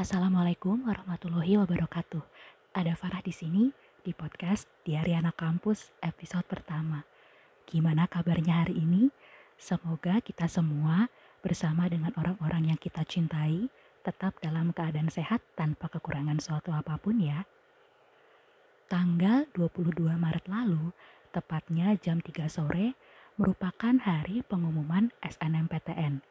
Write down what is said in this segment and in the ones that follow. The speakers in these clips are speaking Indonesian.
Assalamualaikum warahmatullahi wabarakatuh. Ada Farah di sini di podcast Diari Anak Kampus episode pertama. Gimana kabarnya hari ini? Semoga kita semua bersama dengan orang-orang yang kita cintai tetap dalam keadaan sehat tanpa kekurangan suatu apa pun ya. Tanggal 22 Maret lalu, tepatnya jam 3 sore, merupakan hari pengumuman SNMPTN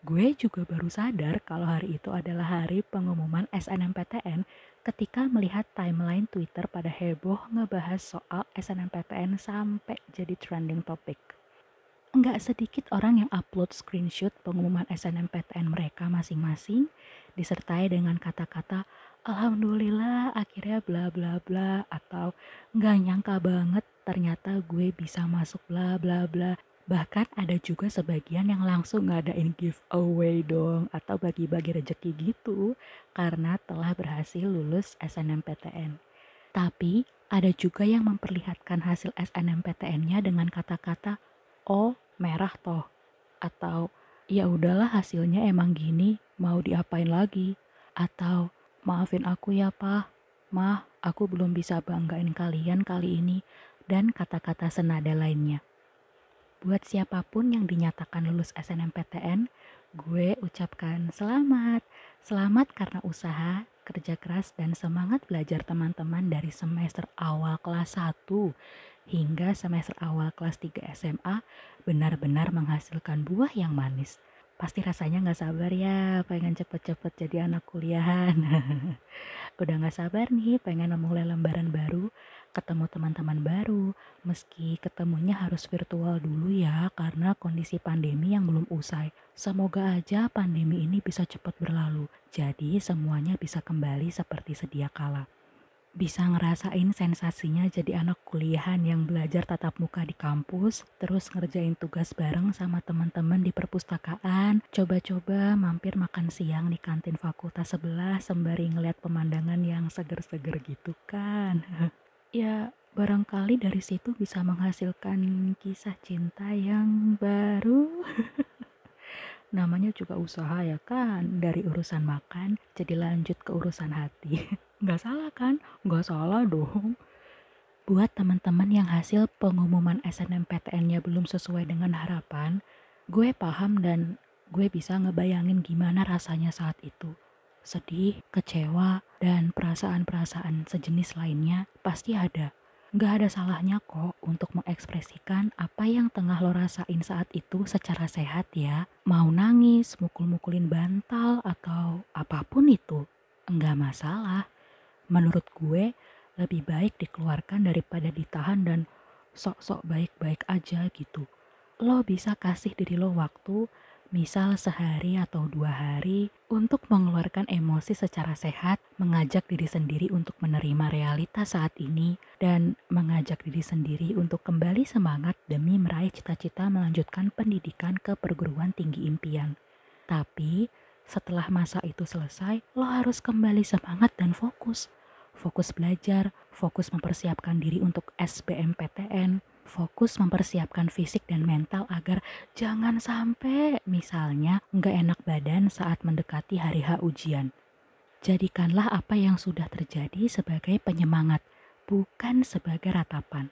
Gue juga baru sadar kalau hari itu adalah hari pengumuman SNMPTN ketika melihat timeline Twitter pada heboh ngebahas soal SNMPTN sampai jadi trending topic. Enggak sedikit orang yang upload screenshot pengumuman SNMPTN mereka masing-masing disertai dengan kata-kata Alhamdulillah akhirnya bla bla bla atau nggak nyangka banget ternyata gue bisa masuk bla bla bla Bahkan ada juga sebagian yang langsung ngadain giveaway dong atau bagi-bagi rejeki gitu karena telah berhasil lulus SNMPTN. Tapi ada juga yang memperlihatkan hasil SNMPTN-nya dengan kata-kata oh merah toh atau ya udahlah hasilnya emang gini mau diapain lagi atau maafin aku ya pak mah aku belum bisa banggain kalian kali ini dan kata-kata senada lainnya. Buat siapa pun yang dinyatakan lulus SNMPTN, gue ucapkan selamat. Selamat karena usaha, kerja keras, dan semangat belajar teman-teman dari semester awal kelas 1 hingga semester awal kelas 3 SMA benar-benar menghasilkan buah yang manis. Pasti rasanya gak sabar ya, pengen cepet-cepet jadi anak kuliahan. Udah gak sabar nih, pengen memulai lembaran baru, ketemu teman-teman baru, meski ketemunya harus virtual dulu ya, karena kondisi pandemi yang belum usai. Semoga aja pandemi ini bisa cepat berlalu, jadi semuanya bisa kembali seperti sedia kala bisa ngerasain sensasinya jadi anak kuliahan yang belajar tatap muka di kampus, terus ngerjain tugas bareng sama teman-teman di perpustakaan, coba-coba mampir makan siang di kantin fakultas sebelah sembari ngeliat pemandangan yang seger-seger gitu kan. ya, barangkali dari situ bisa menghasilkan kisah cinta yang baru. Namanya juga usaha ya kan, dari urusan makan jadi lanjut ke urusan hati. Nggak salah kan? Nggak salah dong. Buat teman-teman yang hasil pengumuman SNMPTN-nya belum sesuai dengan harapan, gue paham dan gue bisa ngebayangin gimana rasanya saat itu. Sedih, kecewa, dan perasaan-perasaan sejenis lainnya pasti ada. Nggak ada salahnya kok untuk mengekspresikan apa yang tengah lo rasain saat itu secara sehat ya. Mau nangis, mukul-mukulin bantal, atau apa pun itu. Nggak masalah menurut gue lebih baik dikeluarkan daripada ditahan dan sok-sok baik-baik aja gitu. Lo bisa kasih diri lo waktu, misal sehari atau dua hari, untuk mengeluarkan emosi secara sehat, mengajak diri sendiri untuk menerima realitas saat ini, dan mengajak diri sendiri untuk kembali semangat demi meraih cita-cita melanjutkan pendidikan ke perguruan tinggi impian. Tapi, setelah masa itu selesai, lo harus kembali semangat dan fokus fokus belajar, fokus mempersiapkan diri untuk SBMPTN, fokus mempersiapkan fisik dan mental agar jangan sampai misalnya nggak enak badan saat mendekati hari H ujian. Jadikanlah apa yang sudah terjadi sebagai penyemangat, bukan sebagai ratapan.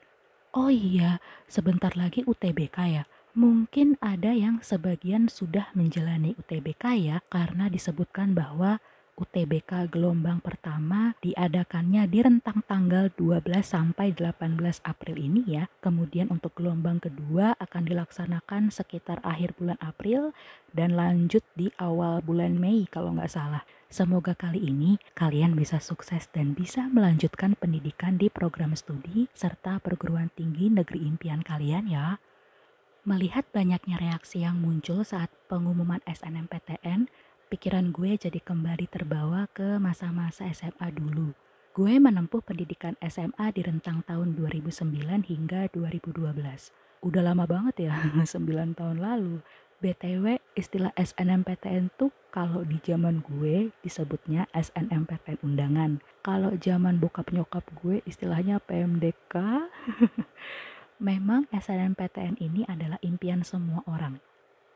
Oh iya, sebentar lagi UTBK ya. Mungkin ada yang sebagian sudah menjalani UTBK ya karena disebutkan bahwa UTBK gelombang pertama diadakannya di rentang tanggal 12 sampai 18 April ini ya. Kemudian untuk gelombang kedua akan dilaksanakan sekitar akhir bulan April dan lanjut di awal bulan Mei kalau nggak salah. Semoga kali ini kalian bisa sukses dan bisa melanjutkan pendidikan di program studi serta perguruan tinggi negeri impian kalian ya. Melihat banyaknya reaksi yang muncul saat pengumuman SNMPTN, pikiran gue jadi kembali terbawa ke masa-masa SMA dulu. Gue menempuh pendidikan SMA di rentang tahun 2009 hingga 2012. Udah lama banget ya, 9 tahun lalu. BTW istilah SNMPTN tuh kalau di zaman gue disebutnya SNMPTN undangan. Kalau zaman bokap nyokap gue istilahnya PMDK. Memang SNMPTN ini adalah impian semua orang.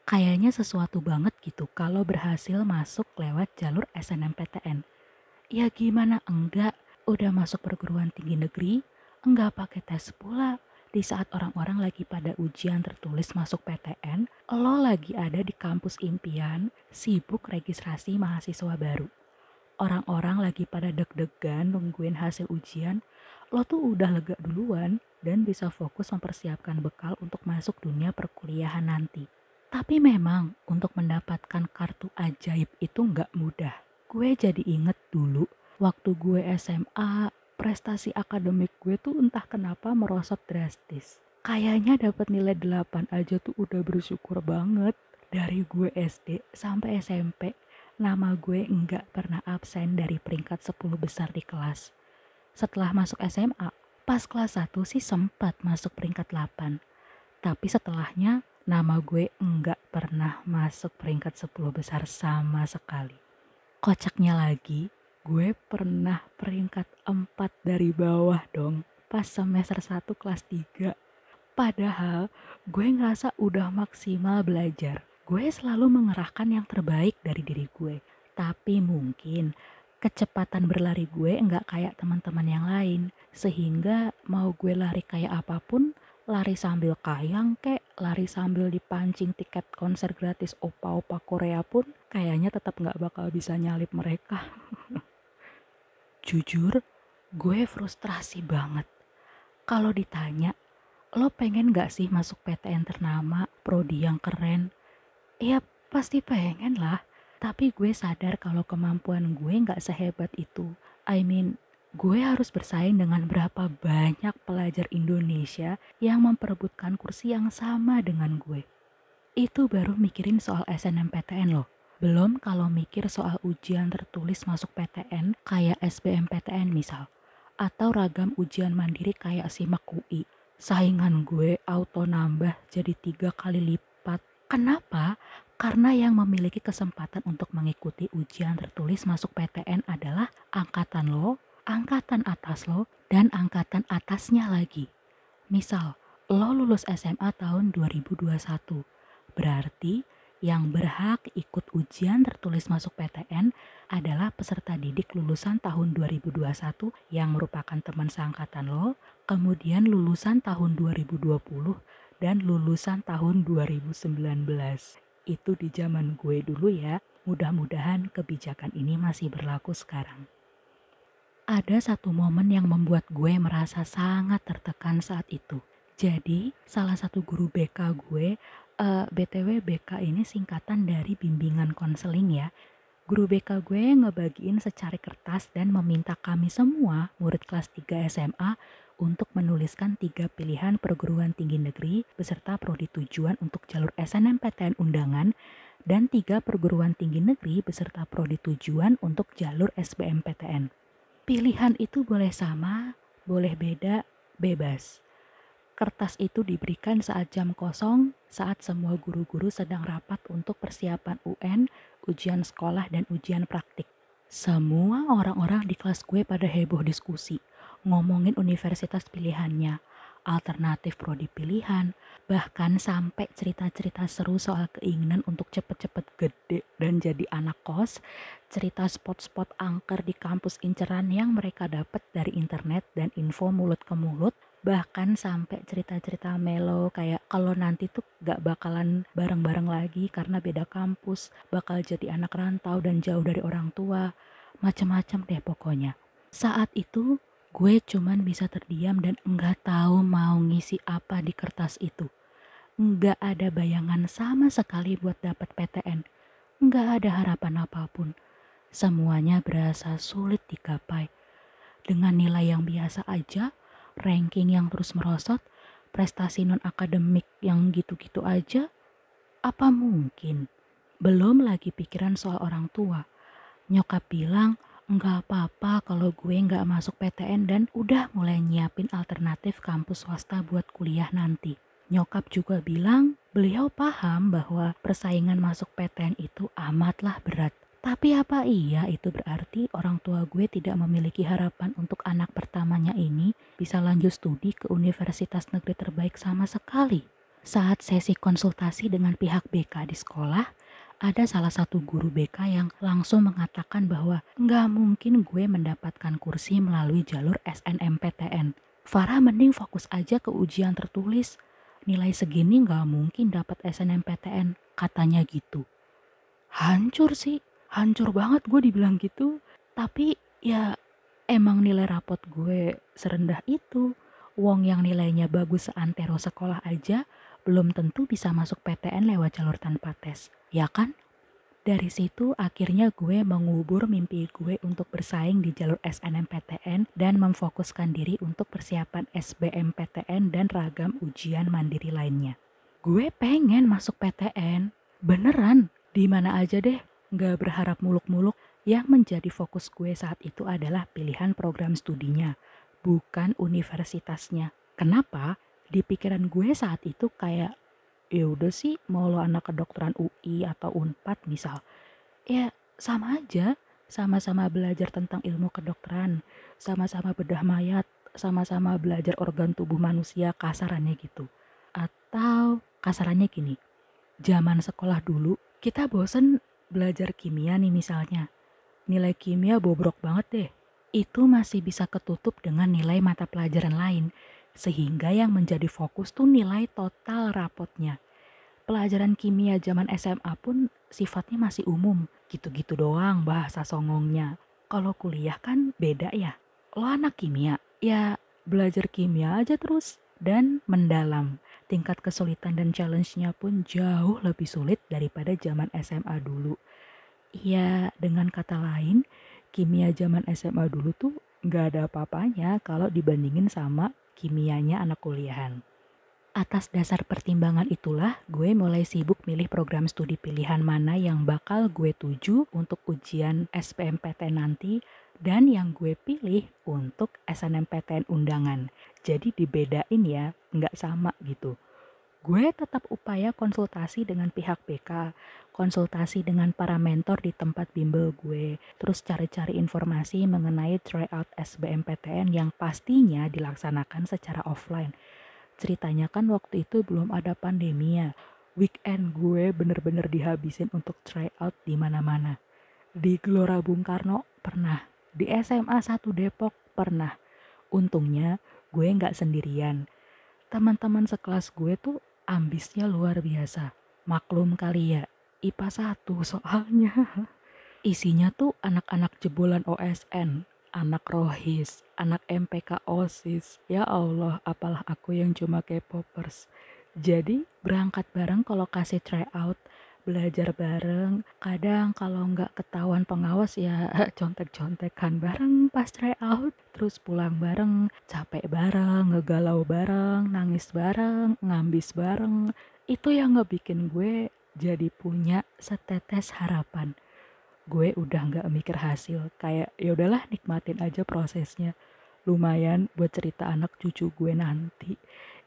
Kayaknya sesuatu banget gitu kalau berhasil masuk lewat jalur SNMPTN. Ya gimana enggak, udah masuk perguruan tinggi negeri, enggak pakai tes pula, di saat orang-orang lagi pada ujian tertulis masuk PTN, lo lagi ada di kampus impian, sibuk registrasi mahasiswa baru. Orang-orang lagi pada deg-degan nungguin hasil ujian, lo tuh udah lega duluan dan bisa fokus mempersiapkan bekal untuk masuk dunia perkuliahan nanti. Tapi memang untuk mendapatkan kartu ajaib itu nggak mudah. Gue jadi inget dulu waktu gue SMA prestasi akademik gue tuh entah kenapa merosot drastis. Kayaknya dapat nilai 8 aja tuh udah bersyukur banget. Dari gue SD sampai SMP, nama gue enggak pernah absen dari peringkat 10 besar di kelas. Setelah masuk SMA, pas kelas 1 sih sempat masuk peringkat 8. Tapi setelahnya, nama gue enggak pernah masuk peringkat 10 besar sama sekali. Kocaknya lagi, gue pernah peringkat 4 dari bawah dong pas semester 1 kelas 3. Padahal gue ngerasa udah maksimal belajar. Gue selalu mengerahkan yang terbaik dari diri gue. Tapi mungkin kecepatan berlari gue nggak kayak teman-teman yang lain. Sehingga mau gue lari kayak apa pun, lari sambil kayang kek, lari sambil dipancing tiket konser gratis opa-opa Korea pun kayaknya tetap nggak bakal bisa nyalip mereka. Jujur, gue frustrasi banget. Kalau ditanya, lo pengen gak sih masuk PTN ternama, prodi yang keren? Ya pasti pengen lah, tapi gue sadar kalau kemampuan gue gak sehebat itu. I mean, gue harus bersaing dengan berapa banyak pelajar Indonesia yang memperebutkan kursi yang sama dengan gue. Itu baru mikirin soal SNMPTN loh. Belum kalau mikir soal ujian tertulis masuk PTN kayak SBMPTN misal. Atau ragam ujian mandiri kayak SIMAK UI. Saingan gue auto nambah jadi tiga kali lipat. Kenapa? Karena yang memiliki kesempatan untuk mengikuti ujian tertulis masuk PTN adalah angkatan lo, angkatan atas lo, dan angkatan atasnya lagi. Misal, lo lulus SMA tahun 2021. Berarti yang berhak ikut ujian tertulis masuk PTN adalah peserta didik lulusan tahun 2021 yang merupakan teman seangkatan lo, kemudian lulusan tahun 2020, dan lulusan tahun 2019. Itu di zaman gue dulu ya, mudah-mudahan kebijakan ini masih berlaku sekarang. Ada satu momen yang membuat gue merasa sangat tertekan saat itu. Jadi, salah satu guru BK gue uh, BTW BK ini singkatan dari bimbingan konseling ya. Guru BK gue ngebagiin secari kertas dan meminta kami semua murid kelas 3 SMA untuk menuliskan tiga pilihan perguruan tinggi negeri beserta prodi tujuan untuk jalur SNMPTN undangan dan tiga perguruan tinggi negeri beserta prodi tujuan untuk jalur SBMPTN. Pilihan itu boleh sama, boleh beda, bebas. Kertas itu diberikan saat jam kosong, saat semua guru-guru sedang rapat untuk persiapan UN, ujian sekolah, dan ujian praktik. Semua orang-orang di kelas gue pada heboh diskusi, ngomongin universitas pilihannya, alternatif prodi pilihan, bahkan sampai cerita-cerita seru soal keinginan untuk cepet-cepet gede dan jadi anak kos, cerita spot-spot angker di kampus inceran yang mereka dapat dari internet dan info mulut ke mulut, bahkan sampai cerita-cerita melo kayak kalau nanti tuh gak bakalan bareng-bareng lagi karena beda kampus, bakal jadi anak rantau dan jauh dari orang tua, macam-macam deh pokoknya. Saat itu gue cuman bisa terdiam dan enggak tahu mau ngisi apa di kertas itu. Enggak ada bayangan sama sekali buat dapat PTN. Enggak ada harapan apa pun. Semuanya berasa sulit digapai. Dengan nilai yang biasa aja, ranking yang terus merosot, prestasi non-akademik yang gitu-gitu aja, apa mungkin? Belum lagi pikiran soal orang tua. Nyokap bilang, nggak apa-apa kalau gue nggak masuk PTN dan udah mulai nyiapin alternatif kampus swasta buat kuliah nanti. Nyokap juga bilang Beliau paham bahwa persaingan masuk PTN itu amatlah berat. Tapi apa iya itu berarti orang tua gue tidak memiliki harapan untuk anak pertamanya ini bisa lanjut studi ke universitas negeri terbaik sama sekali? Saat sesi konsultasi dengan pihak BK di sekolah, ada salah satu guru BK yang langsung mengatakan bahwa nggak mungkin gue mendapatkan kursi melalui jalur SNMPTN. Farah mending fokus aja ke ujian tertulis. Nilai segini nggak mungkin dapat SNMPTN, katanya gitu. Hancur sih, hancur banget gue dibilang gitu. Tapi ya emang nilai rapot gue serendah itu. Wong yang nilainya bagus seantero sekolah aja belum tentu bisa masuk PTN lewat jalur tanpa tes, ya kan? Dari situ akhirnya gue mengubur mimpi gue untuk bersaing di jalur SNMPTN dan memfokuskan diri untuk persiapan SBMPTN dan ragam ujian mandiri lainnya. Gue pengen masuk PTN, beneran, di mana aja deh, gak berharap muluk-muluk. Yang menjadi fokus gue saat itu adalah pilihan program studinya, bukan universitasnya. Kenapa? Di pikiran gue saat itu kayak ya udah sih mau lo anak kedokteran UI atau Unpad misal. Ya sama aja. Sama-sama belajar tentang ilmu kedokteran. Sama-sama bedah mayat. Sama-sama belajar organ tubuh manusia kasarannya gitu. Atau kasarannya gini. Zaman sekolah dulu kita bosen belajar kimia nih misalnya. Nilai kimia bobrok banget deh. Itu masih bisa ketutup dengan nilai mata pelajaran lain sehingga yang menjadi fokus tuh nilai total rapotnya. Pelajaran kimia zaman SMA pun sifatnya masih umum, gitu-gitu doang bahasa songongnya. Kalau kuliah kan beda ya. Lo anak kimia, ya belajar kimia aja terus dan mendalam. Tingkat kesulitan dan challenge-nya pun jauh lebih sulit daripada zaman SMA dulu. Ya, dengan kata lain, kimia zaman SMA dulu tuh nggak ada apa-apanya kalau dibandingin sama kimianya anak kuliahan. Atas dasar pertimbangan itulah gue mulai sibuk milih program studi pilihan mana yang bakal gue tuju untuk ujian SPMPTN nanti dan yang gue pilih untuk SNMPTN undangan. Jadi dibedain ya, nggak sama gitu. Gue tetap upaya konsultasi dengan pihak BK, konsultasi dengan para mentor di tempat bimbel gue, terus cari-cari informasi mengenai tryout SBMPTN yang pastinya dilaksanakan secara offline. Ceritanya kan waktu itu belum ada pandemi ya. Weekend gue bener-bener dihabisin untuk tryout di mana-mana. Di Gelora Bung Karno pernah, di SMA 1 Depok pernah. Untungnya gue nggak sendirian. Teman-teman sekelas gue tuh ambisnya luar biasa. Maklum kali ya, IPA 1 soalnya. Isinya tuh anak-anak jebolan OSN, anak rohis, anak MPK OSIS. Ya Allah, apalah aku yang cuma K-popers. Jadi berangkat bareng kalau kasih tryout, belajar bareng. Kadang kalau nggak ketahuan pengawas ya contek-contekan bareng pas tryout. Terus pulang bareng, capek bareng, ngegalau bareng, nangis bareng, ngambis bareng. Itu yang ngebikin gue jadi punya setetes harapan. Gue udah nggak mikir hasil, kayak ya udahlah nikmatin aja prosesnya. Lumayan buat cerita anak cucu gue nanti.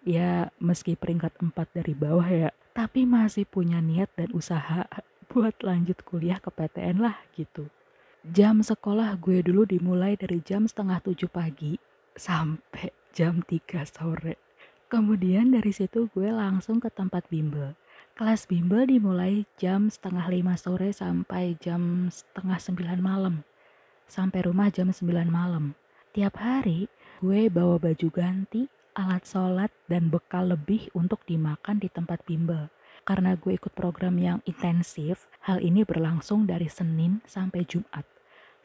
Ya meski peringkat empat dari bawah ya, tapi masih punya niat dan usaha buat lanjut kuliah ke PTN lah gitu. Jam sekolah gue dulu dimulai dari jam setengah tujuh pagi sampai jam tiga sore. Kemudian dari situ gue langsung ke tempat bimbel Kelas bimbel dimulai jam setengah lima sore sampai jam setengah sembilan malam. Sampai rumah jam sembilan malam. Tiap hari gue bawa baju ganti, alat sholat, dan bekal lebih untuk dimakan di tempat bimbel. Karena gue ikut program yang intensif, hal ini berlangsung dari Senin sampai Jumat.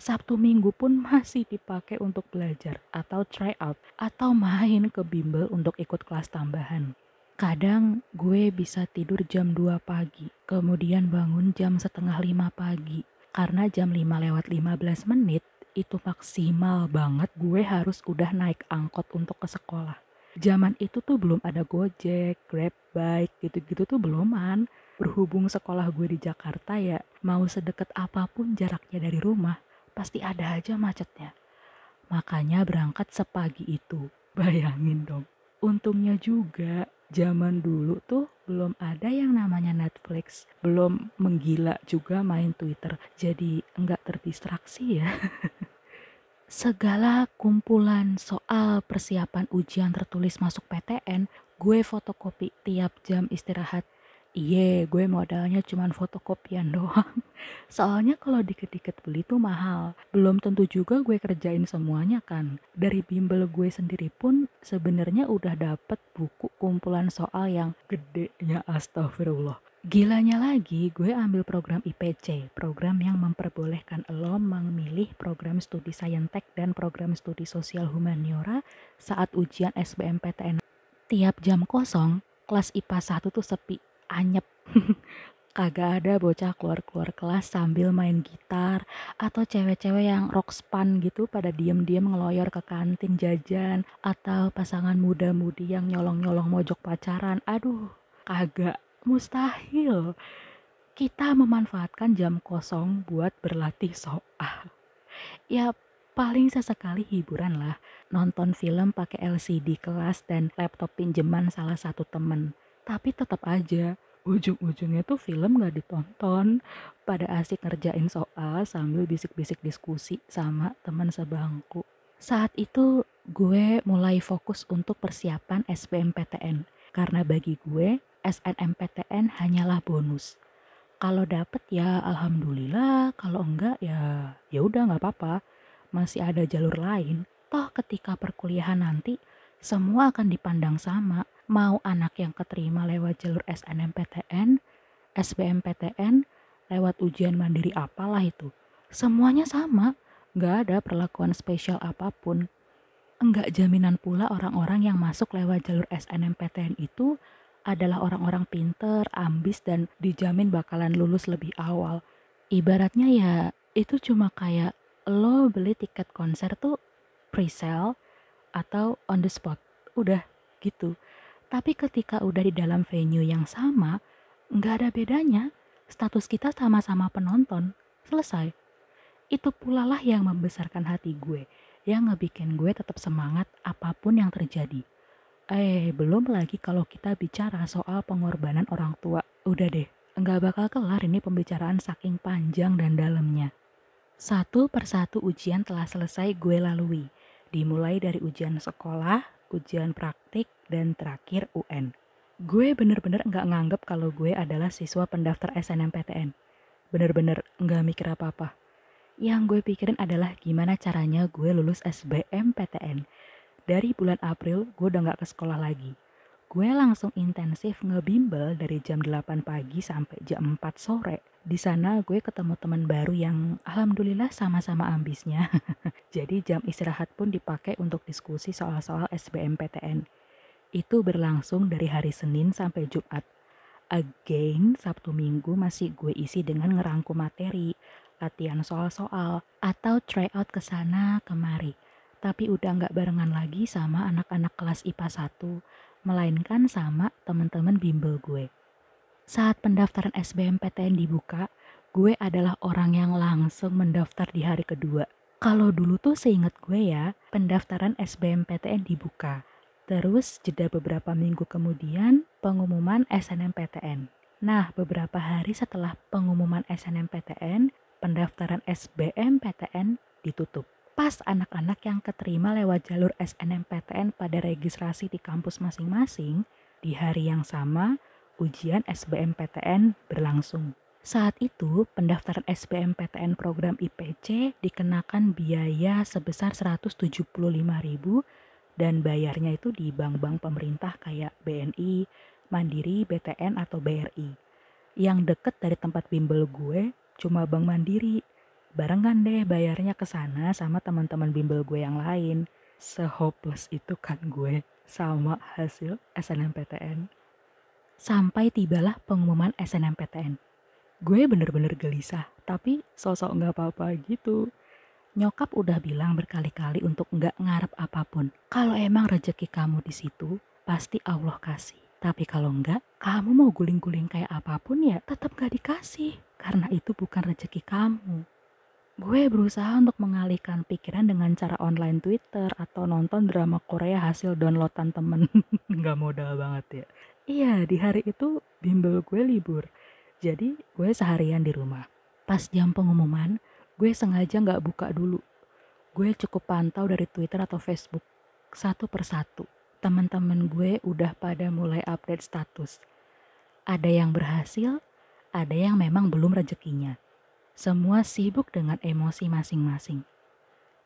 Sabtu Minggu pun masih dipakai untuk belajar atau try out atau main ke bimbel untuk ikut kelas tambahan. Kadang gue bisa tidur jam 2 pagi, kemudian bangun jam setengah 5 pagi. Karena jam 5 lewat 15 menit itu maksimal banget gue harus udah naik angkot untuk ke sekolah. Zaman itu tuh belum ada Gojek, Grab Bike, gitu-gitu tuh beluman. Berhubung sekolah gue di Jakarta ya, mau sedekat apa pun jaraknya dari rumah, pasti ada aja macetnya. Makanya berangkat sepagi itu. Bayangin dong. Untungnya juga zaman dulu tuh belum ada yang namanya Netflix, belum menggila juga main Twitter, jadi enggak terdistraksi ya. Segala kumpulan soal persiapan ujian tertulis masuk PTN, gue fotokopi tiap jam istirahat Iya, gue modalnya cuma fotokopian doang. Soalnya kalau dikit-dikit beli tuh mahal. Belum tentu juga gue kerjain semuanya kan. Dari bimbel gue sendiri pun sebenarnya udah dapet buku kumpulan soal yang gedenya astagfirullah. Gilanya lagi, gue ambil program IPC, program yang memperbolehkan lo memilih program studi saintek dan program studi sosial humaniora saat ujian SBMPTN. Tiap jam kosong, kelas IPA 1 tuh sepi anyep. Kagak ada bocah keluar-keluar kelas sambil main gitar atau cewek-cewek yang rock span gitu pada diem-diem ngeloyor ke kantin jajan atau pasangan muda-mudi yang nyolong-nyolong mojok pacaran. Aduh, kagak mustahil. Kita memanfaatkan jam kosong buat berlatih soal. Ya paling sesekali hiburan lah. Nonton film pakai LCD kelas dan laptop pinjeman salah satu temen. Tapi tetap aja, ujung-ujungnya tuh film gak ditonton. Pada asik ngerjain soal sambil bisik-bisik diskusi sama teman sebangku. Saat itu gue mulai fokus untuk persiapan SBMPTN. Karena bagi gue, SNMPTN hanyalah bonus. Kalau dapet ya alhamdulillah, kalau enggak ya ya udah nggak apa-apa. Masih ada jalur lain. Toh ketika perkuliahan nanti semua akan dipandang sama mau anak yang keterima lewat jalur SNMPTN, SBMPTN, lewat ujian mandiri apalah itu. Semuanya sama, nggak ada perlakuan spesial apa pun. Enggak jaminan pula orang-orang yang masuk lewat jalur SNMPTN itu adalah orang-orang pinter, ambis, dan dijamin bakalan lulus lebih awal. Ibaratnya ya itu cuma kayak lo beli tiket konser tuh pre-sale atau on the spot. Udah gitu. Tapi ketika udah di dalam venue yang sama, nggak ada bedanya. Status kita sama-sama penonton. Selesai. Itu pula lah yang membesarkan hati gue, yang ngebikin gue tetap semangat apa pun yang terjadi. Eh, belum lagi kalau kita bicara soal pengorbanan orang tua. Udah deh, nggak bakal kelar ini pembicaraan saking panjang dan dalamnya. Satu persatu ujian telah selesai gue lalui. Dimulai dari ujian sekolah, ujian praktik, dan terakhir UN. Gue bener-bener nggak nganggep kalau gue adalah siswa pendaftar SNMPTN. Bener-bener nggak mikir apa-apa. Yang gue pikirin adalah gimana caranya gue lulus SBMPTN. Dari bulan April gue udah nggak ke sekolah lagi. Gue langsung intensif ngebimbel dari jam 8 pagi sampai jam 4 sore di sana gue ketemu teman baru yang alhamdulillah sama-sama ambisnya. Jadi jam istirahat pun dipakai untuk diskusi soal-soal SBMPTN. Itu berlangsung dari hari Senin sampai Jumat. Again, Sabtu Minggu masih gue isi dengan ngerangkum materi, latihan soal-soal, atau try out ke sana kemari. Tapi udah nggak barengan lagi sama anak-anak kelas IPA 1, melainkan sama teman-teman bimbel gue. Saat pendaftaran SBMPTN dibuka, gue adalah orang yang langsung mendaftar di hari kedua. Kalau dulu tuh seingat gue ya, pendaftaran SBMPTN dibuka. Terus jeda beberapa minggu kemudian pengumuman SNMPTN. Nah, beberapa hari setelah pengumuman SNMPTN, pendaftaran SBMPTN ditutup. Pas anak-anak yang keterima lewat jalur SNMPTN pada registrasi di kampus masing-masing, di hari yang sama ujian SBMPTN berlangsung. Saat itu, pendaftaran SBMPTN program IPC dikenakan biaya sebesar 175.000 dan bayarnya itu di bank-bank pemerintah kayak BNI, Mandiri, BTN atau BRI. Yang deket dari tempat bimbel gue cuma Bank Mandiri. Barengan deh bayarnya ke sana sama teman-teman bimbel gue yang lain. Sehopeless itu kan gue sama hasil SNMPTN. Sampai tibalah pengumuman SNMPTN. Gue bener-bener gelisah, tapi sosok nggak apa-apa gitu. Nyokap udah bilang berkali-kali untuk nggak ngarep apa pun. Kalau emang rejeki kamu di situ, pasti Allah kasih. Tapi kalau enggak, kamu mau guling-guling kayak apa pun ya tetap gak dikasih. Karena itu bukan rejeki kamu. Gue berusaha untuk mengalihkan pikiran dengan cara online Twitter atau nonton drama Korea hasil downloadan temen. Nggak modal banget ya. Iya, di hari itu bimbel gue libur. Jadi gue seharian di rumah. Pas jam pengumuman, gue sengaja nggak buka dulu. Gue cukup pantau dari Twitter atau Facebook. Satu persatu, teman-teman gue udah pada mulai update status. Ada yang berhasil, ada yang memang belum rezekinya. Semua sibuk dengan emosi masing-masing.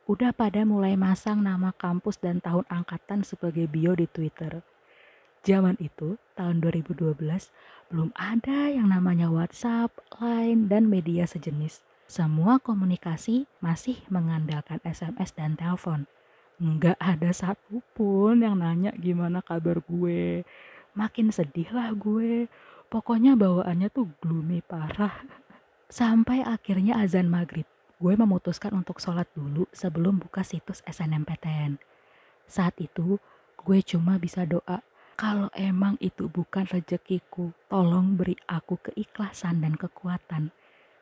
Udah pada mulai masang nama kampus dan tahun angkatan sebagai bio di Twitter. Zaman itu, tahun 2012, belum ada yang namanya WhatsApp, Line, dan media sejenis. Semua komunikasi masih mengandalkan SMS dan telepon. Nggak ada satupun yang nanya gimana kabar gue. Makin sedih lah gue. Pokoknya bawaannya tuh gloomy parah. Sampai akhirnya azan maghrib, gue memutuskan untuk sholat dulu sebelum buka situs SNMPTN. Saat itu, gue cuma bisa doa, kalau emang itu bukan rezekiku, tolong beri aku keikhlasan dan kekuatan,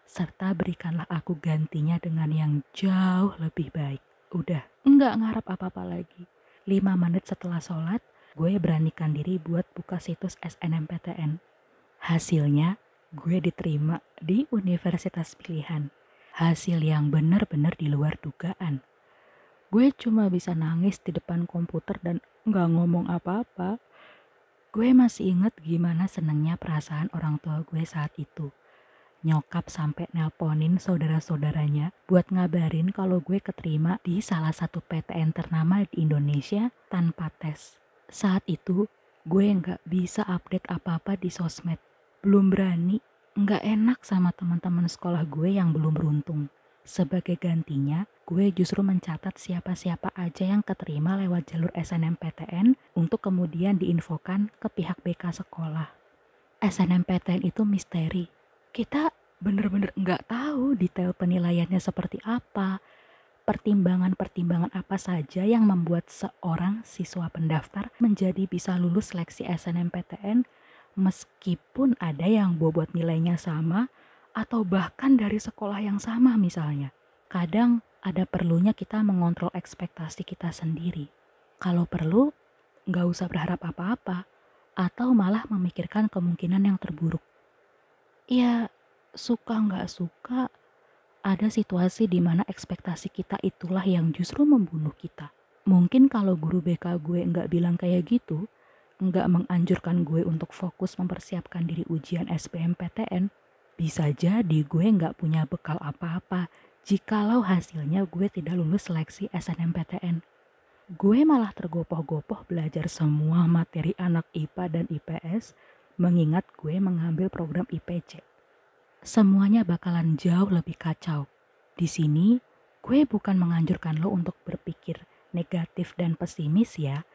serta berikanlah aku gantinya dengan yang jauh lebih baik. Udah, enggak ngarap apa-apa lagi. Lima menit setelah sholat, gue beranikan diri buat buka situs SNMPTN Hasilnya, gue diterima di universitas pilihan. Hasil yang benar-benar di luar dugaan. Gue cuma bisa nangis di depan komputer dan nggak ngomong apa-apa. Gue masih inget gimana senengnya perasaan orang tua gue saat itu. Nyokap sampai nelponin saudara-saudaranya buat ngabarin kalau gue keterima di salah satu PTN ternama di Indonesia tanpa tes. Saat itu, gue nggak bisa update apa-apa di sosmed belum berani, nggak enak sama teman-teman sekolah gue yang belum beruntung. Sebagai gantinya, gue justru mencatat siapa-siapa aja yang keterima lewat jalur SNMPTN untuk kemudian diinfokan ke pihak BK sekolah. SNMPTN itu misteri. Kita bener-bener nggak tahu detail penilaiannya seperti apa, pertimbangan-pertimbangan apa saja yang membuat seorang siswa pendaftar menjadi bisa lulus seleksi SNMPTN meskipun ada yang bobot nilainya sama atau bahkan dari sekolah yang sama misalnya. Kadang ada perlunya kita mengontrol ekspektasi kita sendiri. Kalau perlu, nggak usah berharap apa-apa, atau malah memikirkan kemungkinan yang terburuk. Ya, suka nggak suka, ada situasi di mana ekspektasi kita itulah yang justru membunuh kita. Mungkin kalau guru BK gue nggak bilang kayak gitu, nggak menganjurkan gue untuk fokus mempersiapkan diri ujian SBMPTN, bisa jadi gue nggak punya bekal apa-apa jikalau hasilnya gue tidak lulus seleksi SNMPTN. Gue malah tergopoh-gopoh belajar semua materi anak IPA dan IPS mengingat gue mengambil program IPC. Semuanya bakalan jauh lebih kacau. Di sini, gue bukan menganjurkan lo untuk berpikir negatif dan pesimis ya,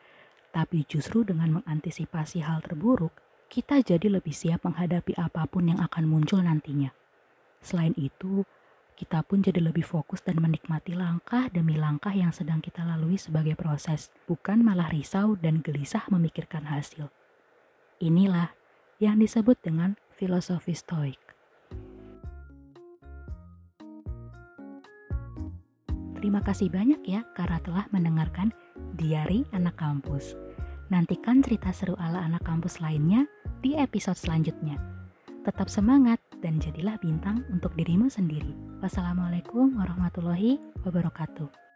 tapi justru dengan mengantisipasi hal terburuk, kita jadi lebih siap menghadapi apa pun yang akan muncul nantinya. Selain itu, kita pun jadi lebih fokus dan menikmati langkah demi langkah yang sedang kita lalui sebagai proses, bukan malah risau dan gelisah memikirkan hasil. Inilah yang disebut dengan filosofi stoik. Terima kasih banyak ya karena telah mendengarkan Diari Anak Kampus. Nantikan cerita seru ala anak kampus lainnya di episode selanjutnya. Tetap semangat dan jadilah bintang untuk dirimu sendiri. Wassalamualaikum warahmatullahi wabarakatuh.